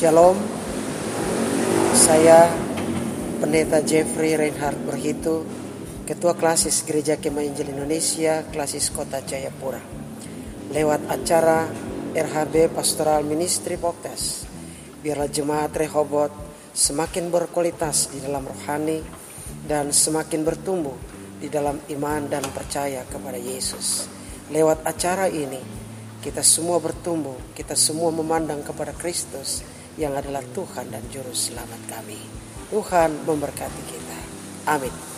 Shalom, saya Pendeta Jeffrey Reinhardt Berhitu, Ketua Klasis Gereja Kemah Injil Indonesia, Klasis Kota Jayapura. Lewat acara RHB Pastoral Ministry Podcast, biarlah jemaat Rehobot semakin berkualitas di dalam rohani dan semakin bertumbuh di dalam iman dan percaya kepada Yesus. Lewat acara ini, kita semua bertumbuh, kita semua memandang kepada Kristus yang adalah Tuhan dan Juru Selamat kami. Tuhan memberkati kita. Amin.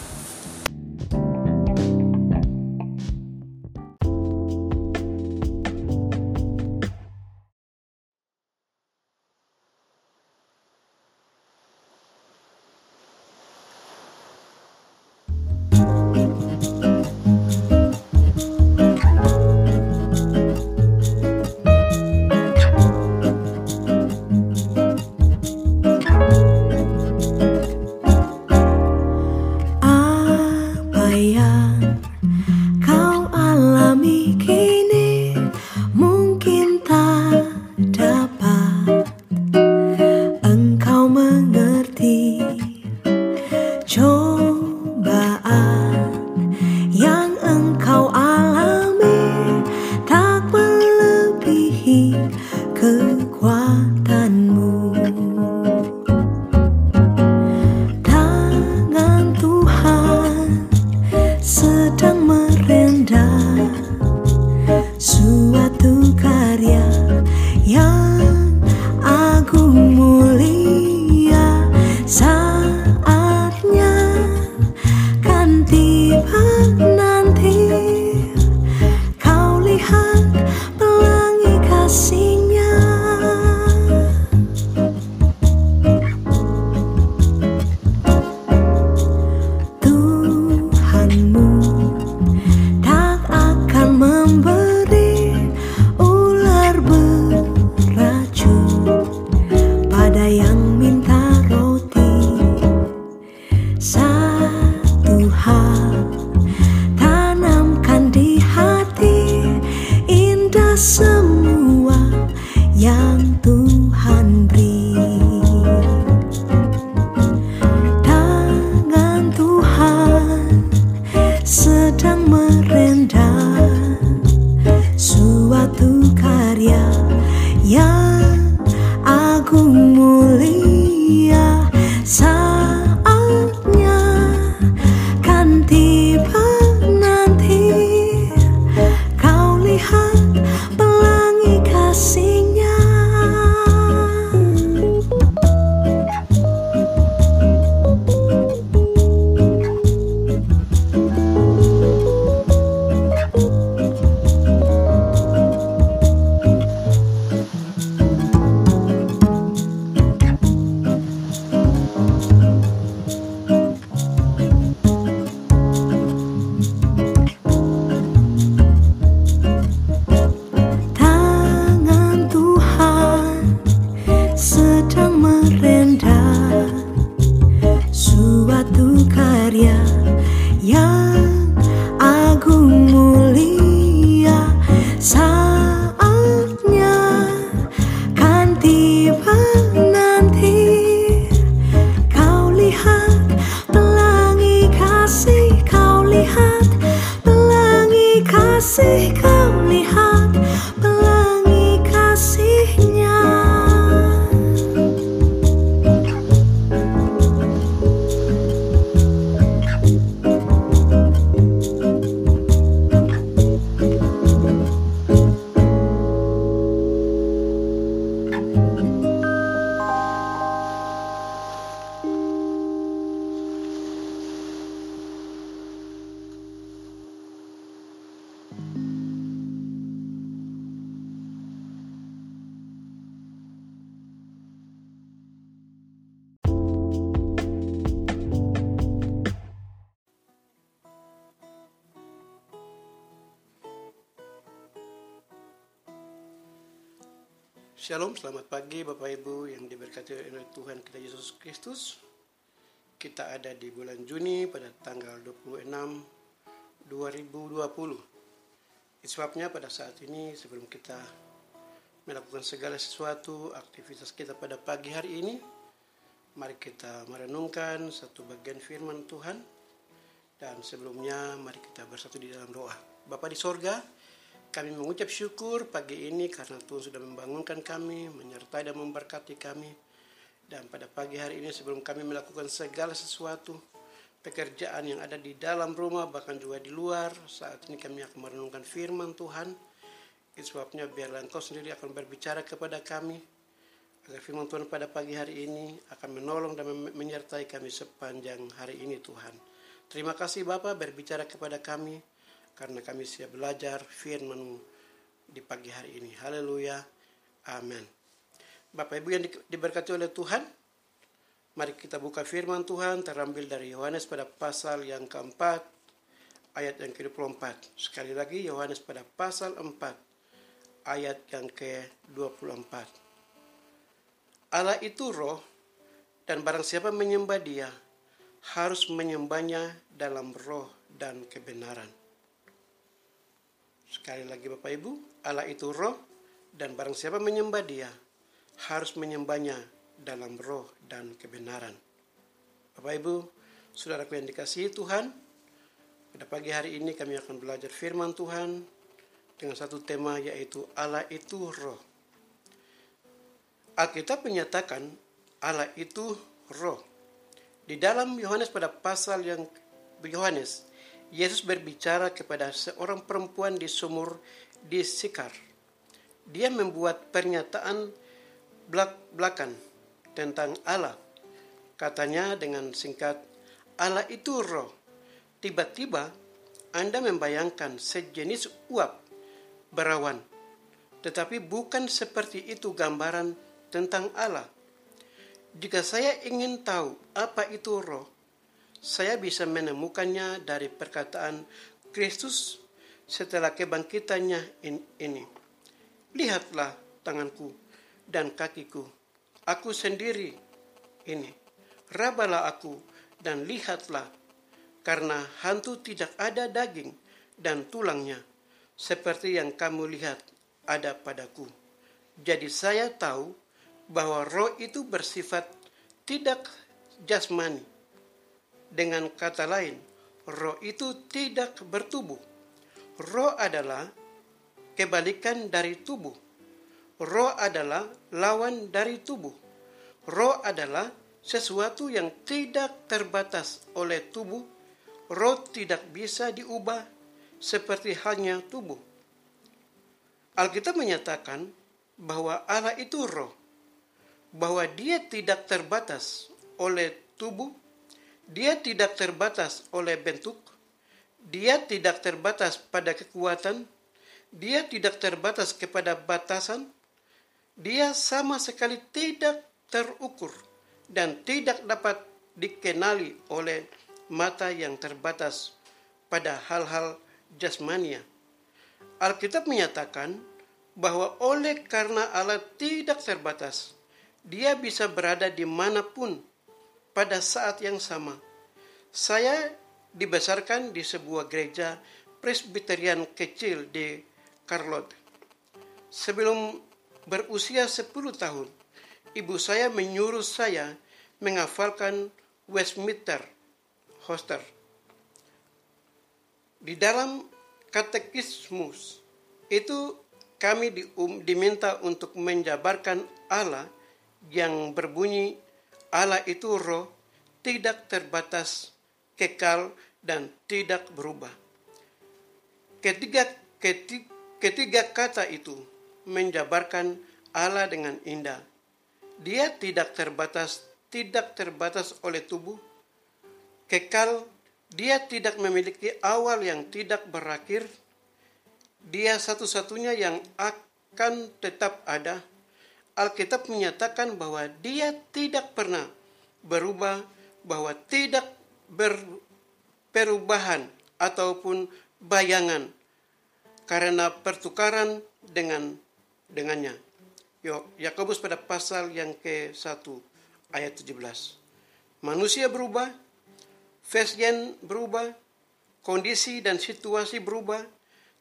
Shalom, selamat pagi Bapak Ibu yang diberkati oleh Tuhan kita Yesus Kristus. Kita ada di bulan Juni pada tanggal 26 2020. Sebabnya pada saat ini sebelum kita melakukan segala sesuatu aktivitas kita pada pagi hari ini. Mari kita merenungkan satu bagian firman Tuhan. Dan sebelumnya mari kita bersatu di dalam doa. Bapa di sorga, kami mengucap syukur pagi ini karena Tuhan sudah membangunkan kami, menyertai dan memberkati kami. Dan pada pagi hari ini sebelum kami melakukan segala sesuatu, pekerjaan yang ada di dalam rumah bahkan juga di luar, saat ini kami akan merenungkan firman Tuhan itu sebabnya biarlah engkau sendiri akan berbicara kepada kami agar firman Tuhan pada pagi hari ini akan menolong dan menyertai kami sepanjang hari ini Tuhan. Terima kasih Bapak berbicara kepada kami karena kami siap belajar firman di pagi hari ini. Haleluya. Amin. Bapak Ibu yang diberkati oleh Tuhan, mari kita buka firman Tuhan terambil dari Yohanes pada pasal yang keempat, ayat yang ke-24. Sekali lagi Yohanes pada pasal 4, ayat yang ke-24. Allah itu roh dan barang siapa menyembah dia harus menyembahnya dalam roh dan kebenaran. Sekali lagi Bapak Ibu, Allah itu roh dan barang siapa menyembah dia harus menyembahnya dalam roh dan kebenaran. Bapak Ibu, saudaraku yang dikasihi Tuhan, pada pagi hari ini kami akan belajar firman Tuhan dengan satu tema yaitu Allah itu roh. Alkitab menyatakan Allah itu roh. Di dalam Yohanes pada pasal yang Yohanes, Yesus berbicara kepada seorang perempuan di sumur di Sikar. Dia membuat pernyataan belak belakan tentang Allah. Katanya dengan singkat, Allah itu roh. Tiba-tiba Anda membayangkan sejenis uap berawan. Tetapi bukan seperti itu gambaran tentang Allah. Jika saya ingin tahu apa itu roh, saya bisa menemukannya dari perkataan Kristus setelah kebangkitannya ini. Lihatlah tanganku dan kakiku. Aku sendiri ini. Rabalah aku dan lihatlah, karena hantu tidak ada daging dan tulangnya seperti yang kamu lihat ada padaku. Jadi saya tahu bahwa roh itu bersifat tidak jasmani. Dengan kata lain, roh itu tidak bertubuh. Roh adalah kebalikan dari tubuh. Roh adalah lawan dari tubuh. Roh adalah sesuatu yang tidak terbatas oleh tubuh. Roh tidak bisa diubah seperti halnya tubuh. Alkitab menyatakan bahwa Allah itu roh, bahwa dia tidak terbatas oleh tubuh, dia tidak terbatas oleh bentuk, dia tidak terbatas pada kekuatan, dia tidak terbatas kepada batasan, dia sama sekali tidak terukur dan tidak dapat dikenali oleh mata yang terbatas pada hal-hal jasmania. Alkitab menyatakan bahwa oleh karena Allah tidak terbatas, dia bisa berada di mana pun pada saat yang sama. Saya dibesarkan di sebuah gereja presbyterian kecil di Charlotte. Sebelum berusia 10 tahun, ibu saya menyuruh saya menghafalkan Westminster Hoster di dalam katekismus itu kami di, diminta untuk menjabarkan Allah yang berbunyi Allah itu roh tidak terbatas, kekal dan tidak berubah. Ketiga, ketiga, ketiga kata itu menjabarkan Allah dengan indah. Dia tidak terbatas, tidak terbatas oleh tubuh, kekal dia tidak memiliki awal yang tidak berakhir. Dia satu-satunya yang akan tetap ada. Alkitab menyatakan bahwa dia tidak pernah berubah, bahwa tidak berperubahan ataupun bayangan karena pertukaran dengan dengannya. Yakobus pada pasal yang ke-1 ayat 17. Manusia berubah, fashion berubah, kondisi dan situasi berubah,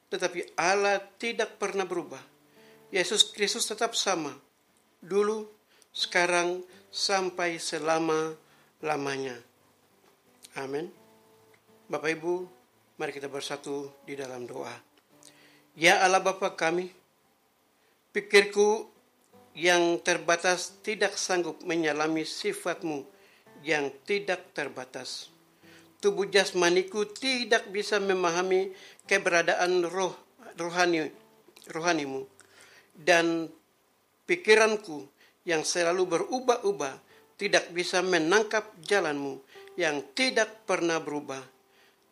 tetapi Allah tidak pernah berubah. Yesus Kristus tetap sama, dulu, sekarang, sampai selama-lamanya. Amin. Bapak Ibu, mari kita bersatu di dalam doa. Ya Allah Bapa kami, pikirku yang terbatas tidak sanggup menyalami sifatmu yang tidak terbatas. Tubuh jasmaniku tidak bisa memahami keberadaan roh rohani rohanimu dan pikiranku yang selalu berubah-ubah tidak bisa menangkap jalanmu yang tidak pernah berubah.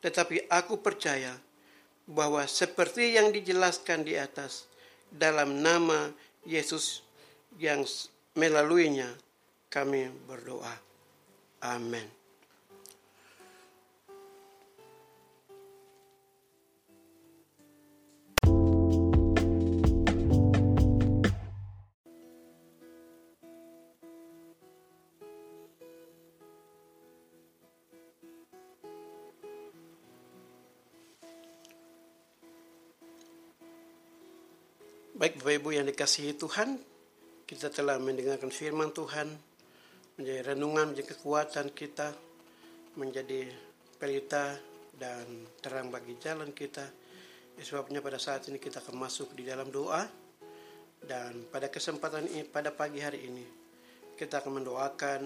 Tetapi aku percaya bahwa seperti yang dijelaskan di atas dalam nama Yesus yang melaluinya kami berdoa. Amin. Baik Bapak Ibu yang dikasihi Tuhan, kita telah mendengarkan firman Tuhan, menjadi renungan, menjadi kekuatan kita, menjadi pelita dan terang bagi jalan kita. Sebabnya pada saat ini kita akan masuk di dalam doa dan pada kesempatan ini, pada pagi hari ini, kita akan mendoakan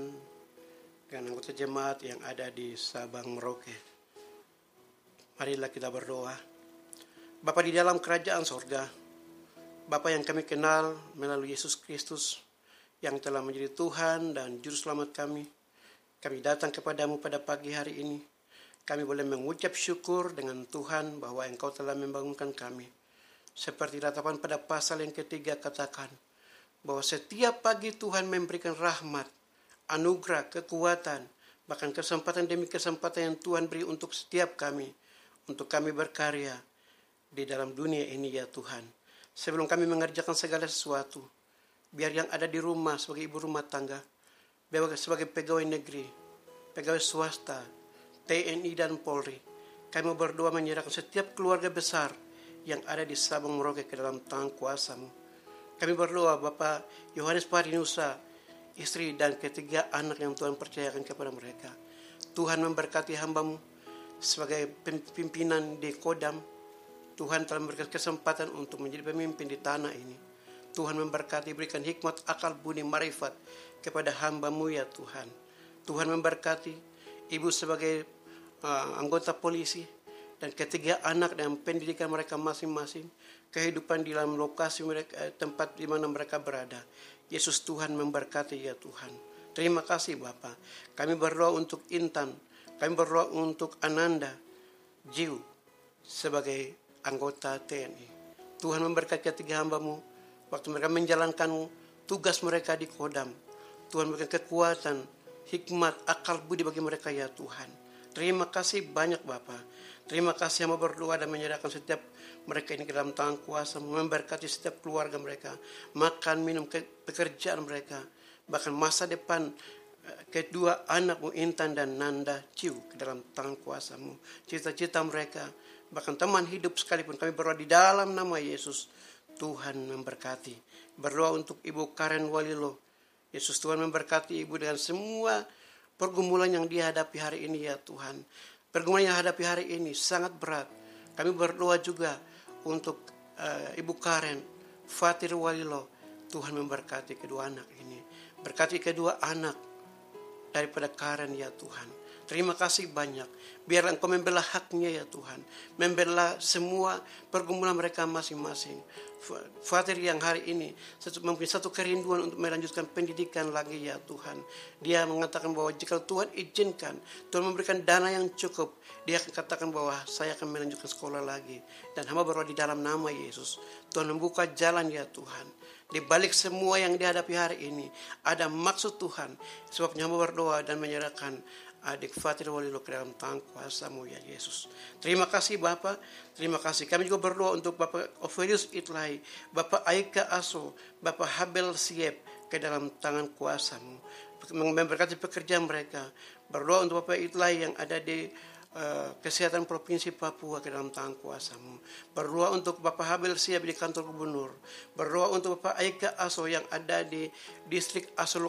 dengan anggota jemaat yang ada di Sabang Merauke. Marilah kita berdoa. Bapak di dalam kerajaan sorga, Bapa yang kami kenal melalui Yesus Kristus yang telah menjadi Tuhan dan Juru Selamat kami. Kami datang kepadamu pada pagi hari ini. Kami boleh mengucap syukur dengan Tuhan bahwa Engkau telah membangunkan kami. Seperti ratapan pada pasal yang ketiga katakan, bahwa setiap pagi Tuhan memberikan rahmat, anugerah, kekuatan, bahkan kesempatan demi kesempatan yang Tuhan beri untuk setiap kami, untuk kami berkarya di dalam dunia ini ya Tuhan sebelum kami mengerjakan segala sesuatu. Biar yang ada di rumah sebagai ibu rumah tangga, sebagai pegawai negeri, pegawai swasta, TNI dan Polri, kami berdoa menyerahkan setiap keluarga besar yang ada di Sabang Merauke ke dalam tangan kuasamu. Kami berdoa Bapak Yohanes Parinusa, istri dan ketiga anak yang Tuhan percayakan kepada mereka. Tuhan memberkati hambamu sebagai pimpinan di Kodam, Tuhan telah memberikan kesempatan untuk menjadi pemimpin di tanah ini. Tuhan memberkati, berikan hikmat, akal, budi, marifat kepada hambamu ya Tuhan. Tuhan memberkati ibu sebagai uh, anggota polisi dan ketiga anak dan pendidikan mereka masing-masing, kehidupan di dalam lokasi mereka, eh, tempat di mana mereka berada. Yesus Tuhan memberkati ya Tuhan. Terima kasih Bapak. Kami berdoa untuk Intan, kami berdoa untuk Ananda, Jiu sebagai anggota TNI. Tuhan memberkati ketiga hambamu waktu mereka menjalankan tugas mereka di Kodam. Tuhan memberikan kekuatan, hikmat, akal budi bagi mereka ya Tuhan. Terima kasih banyak Bapak. Terima kasih yang berdoa dan menyerahkan setiap mereka ini ke dalam tangan kuasa, memberkati setiap keluarga mereka, makan, minum, pekerjaan mereka, bahkan masa depan eh, kedua anakmu Intan dan Nanda Ciu ke dalam tangan kuasamu. Cita-cita mereka bahkan teman hidup sekalipun kami berdoa di dalam nama Yesus Tuhan memberkati. Berdoa untuk Ibu Karen Walilo. Yesus Tuhan memberkati Ibu dengan semua pergumulan yang dihadapi hari ini ya Tuhan. Pergumulan yang hadapi hari ini sangat berat. Kami berdoa juga untuk uh, Ibu Karen Fatir Walilo. Tuhan memberkati kedua anak ini. Berkati kedua anak daripada Karen ya Tuhan Terima kasih banyak. Biar engkau membela haknya ya Tuhan. Membela semua pergumulan mereka masing-masing. Fatir yang hari ini mungkin satu kerinduan untuk melanjutkan pendidikan lagi ya Tuhan. Dia mengatakan bahwa jika Tuhan izinkan, Tuhan memberikan dana yang cukup, dia akan katakan bahwa saya akan melanjutkan sekolah lagi. Dan hamba berdoa di dalam nama Yesus. Tuhan membuka jalan ya Tuhan. Di balik semua yang dihadapi hari ini, ada maksud Tuhan. Sebabnya hamba berdoa dan menyerahkan adik Fatir Walilo ke dalam tangan kuasamu ya Yesus. Terima kasih Bapak, terima kasih. Kami juga berdoa untuk Bapak Ovelius Itlai, Bapak Aika Aso, Bapak Habel Siep ke dalam tangan kuasamu. Memberkati pekerjaan mereka. Berdoa untuk Bapak Itlai yang ada di uh, kesehatan Provinsi Papua ke dalam tangan kuasamu. Berdoa untuk Bapak Habel Siap di kantor gubernur. Berdoa untuk Bapak Aika Aso yang ada di distrik Aso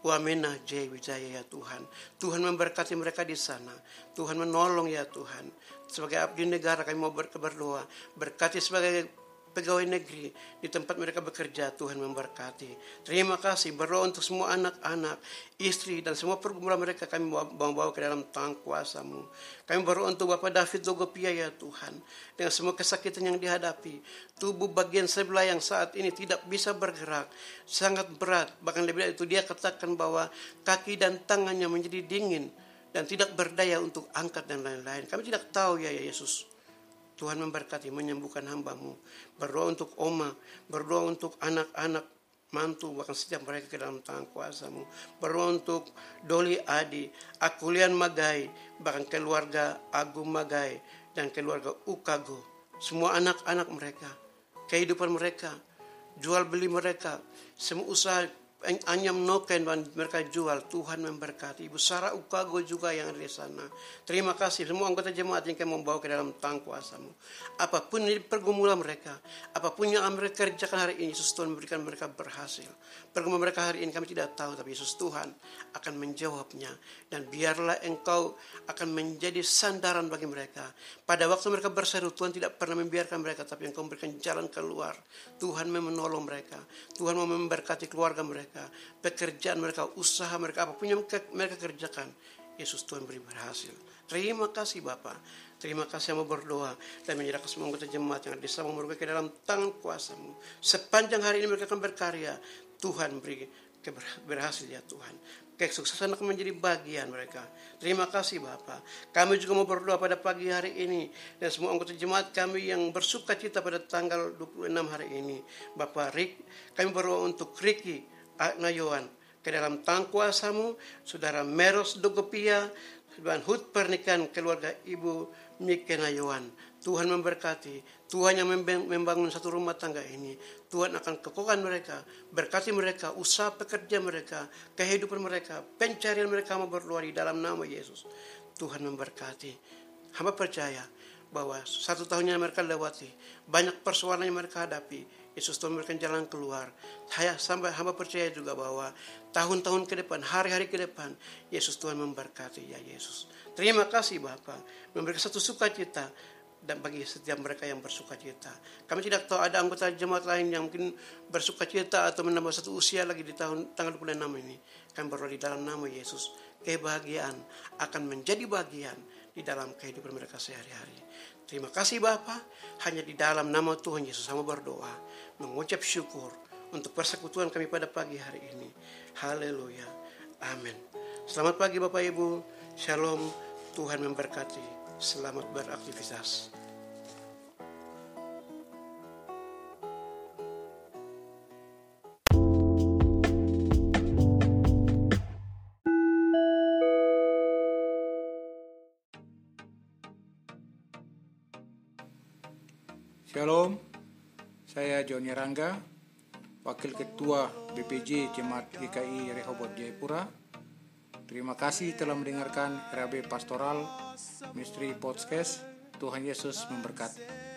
Lokobal. Wamena J Wijaya ya Tuhan. Tuhan memberkati mereka di sana. Tuhan menolong ya Tuhan. Sebagai abdi negara kami mau berdoa. Berkati sebagai pegawai negeri di tempat mereka bekerja Tuhan memberkati. Terima kasih berdoa untuk semua anak-anak, istri dan semua pergumulan mereka kami bawa-bawa ke dalam tangan kuasamu. Kami berdoa untuk Bapak David Dogopia ya Tuhan. Dengan semua kesakitan yang dihadapi. Tubuh bagian sebelah yang saat ini tidak bisa bergerak. Sangat berat. Bahkan lebih dari itu dia katakan bahwa kaki dan tangannya menjadi dingin. Dan tidak berdaya untuk angkat dan lain-lain. Kami tidak tahu ya, ya Yesus. Tuhan memberkati, menyembuhkan hambamu. Berdoa untuk Oma, berdoa untuk anak-anak mantu, bahkan setiap mereka ke dalam tangan kuasamu. Berdoa untuk Doli Adi, Akulian Magai, bahkan keluarga Agung Magai, dan keluarga Ukago. Semua anak-anak mereka, kehidupan mereka, jual beli mereka, semua usaha anyam noken dan mereka jual Tuhan memberkati. Ibu Sarah Ukago juga yang ada di sana. Terima kasih. Semua anggota jemaat yang kami membawa ke dalam tang kuasamu. Apa pun yang pergumulan mereka apa pun yang mereka kerjakan hari ini Yesus Tuhan memberikan mereka berhasil. Pergumulan mereka hari ini kami tidak tahu tapi Yesus Tuhan akan menjawabnya. Dan biarlah engkau akan menjadi sandaran bagi mereka. Pada waktu mereka berseru Tuhan tidak pernah membiarkan mereka tapi engkau memberikan jalan keluar. Tuhan menolong mereka. Tuhan mau memberkati keluarga mereka mereka, pekerjaan mereka, usaha mereka, apa pun yang mereka kerjakan, Yesus Tuhan beri berhasil. Terima kasih Bapak. Terima kasih yang mau berdoa dan menyerahkan semua anggota jemaat yang ada di ke dalam tangan kuasamu. Sepanjang hari ini mereka akan berkarya. Tuhan beri berhasil ya Tuhan. Kesuksesan akan menjadi bagian mereka. Terima kasih Bapak. Kami juga mau berdoa pada pagi hari ini. Dan semua anggota jemaat kami yang bersuka cita pada tanggal 26 hari ini. Bapak Rik, kami berdoa untuk Riki, Nayoan ke dalam tang kuasamu, saudara Meros Dogopia, dan hut pernikahan keluarga ibu Mike Nayoan. Tuhan memberkati, Tuhan yang membangun satu rumah tangga ini. Tuhan akan kekokan mereka, berkati mereka, usaha pekerja mereka, kehidupan mereka, pencarian mereka mau berdoa di dalam nama Yesus. Tuhan memberkati. Hamba percaya bahwa satu tahun yang mereka lewati, banyak persoalan yang mereka hadapi, Yesus Tuhan memberikan jalan keluar. Saya sampai hamba percaya juga bahwa tahun-tahun ke depan, hari-hari ke depan, Yesus Tuhan memberkati ya Yesus. Terima kasih Bapak, memberikan satu sukacita dan bagi setiap mereka yang bersuka cita. Kami tidak tahu ada anggota jemaat lain yang mungkin bersuka cita atau menambah satu usia lagi di tahun tanggal 26 ini. Kami berdoa di dalam nama Yesus. Kebahagiaan akan menjadi bagian di dalam kehidupan mereka sehari-hari. Terima kasih Bapak. Hanya di dalam nama Tuhan Yesus sama berdoa mengucap syukur untuk persekutuan kami pada pagi hari ini. Haleluya. Amin. Selamat pagi Bapak Ibu. Shalom. Tuhan memberkati. Selamat beraktivitas. Rangga, Wakil Ketua BPJ Jemaat GKI Rehoboth Jayapura. Terima kasih telah mendengarkan RAB Pastoral Misteri Podcast. Tuhan Yesus memberkati.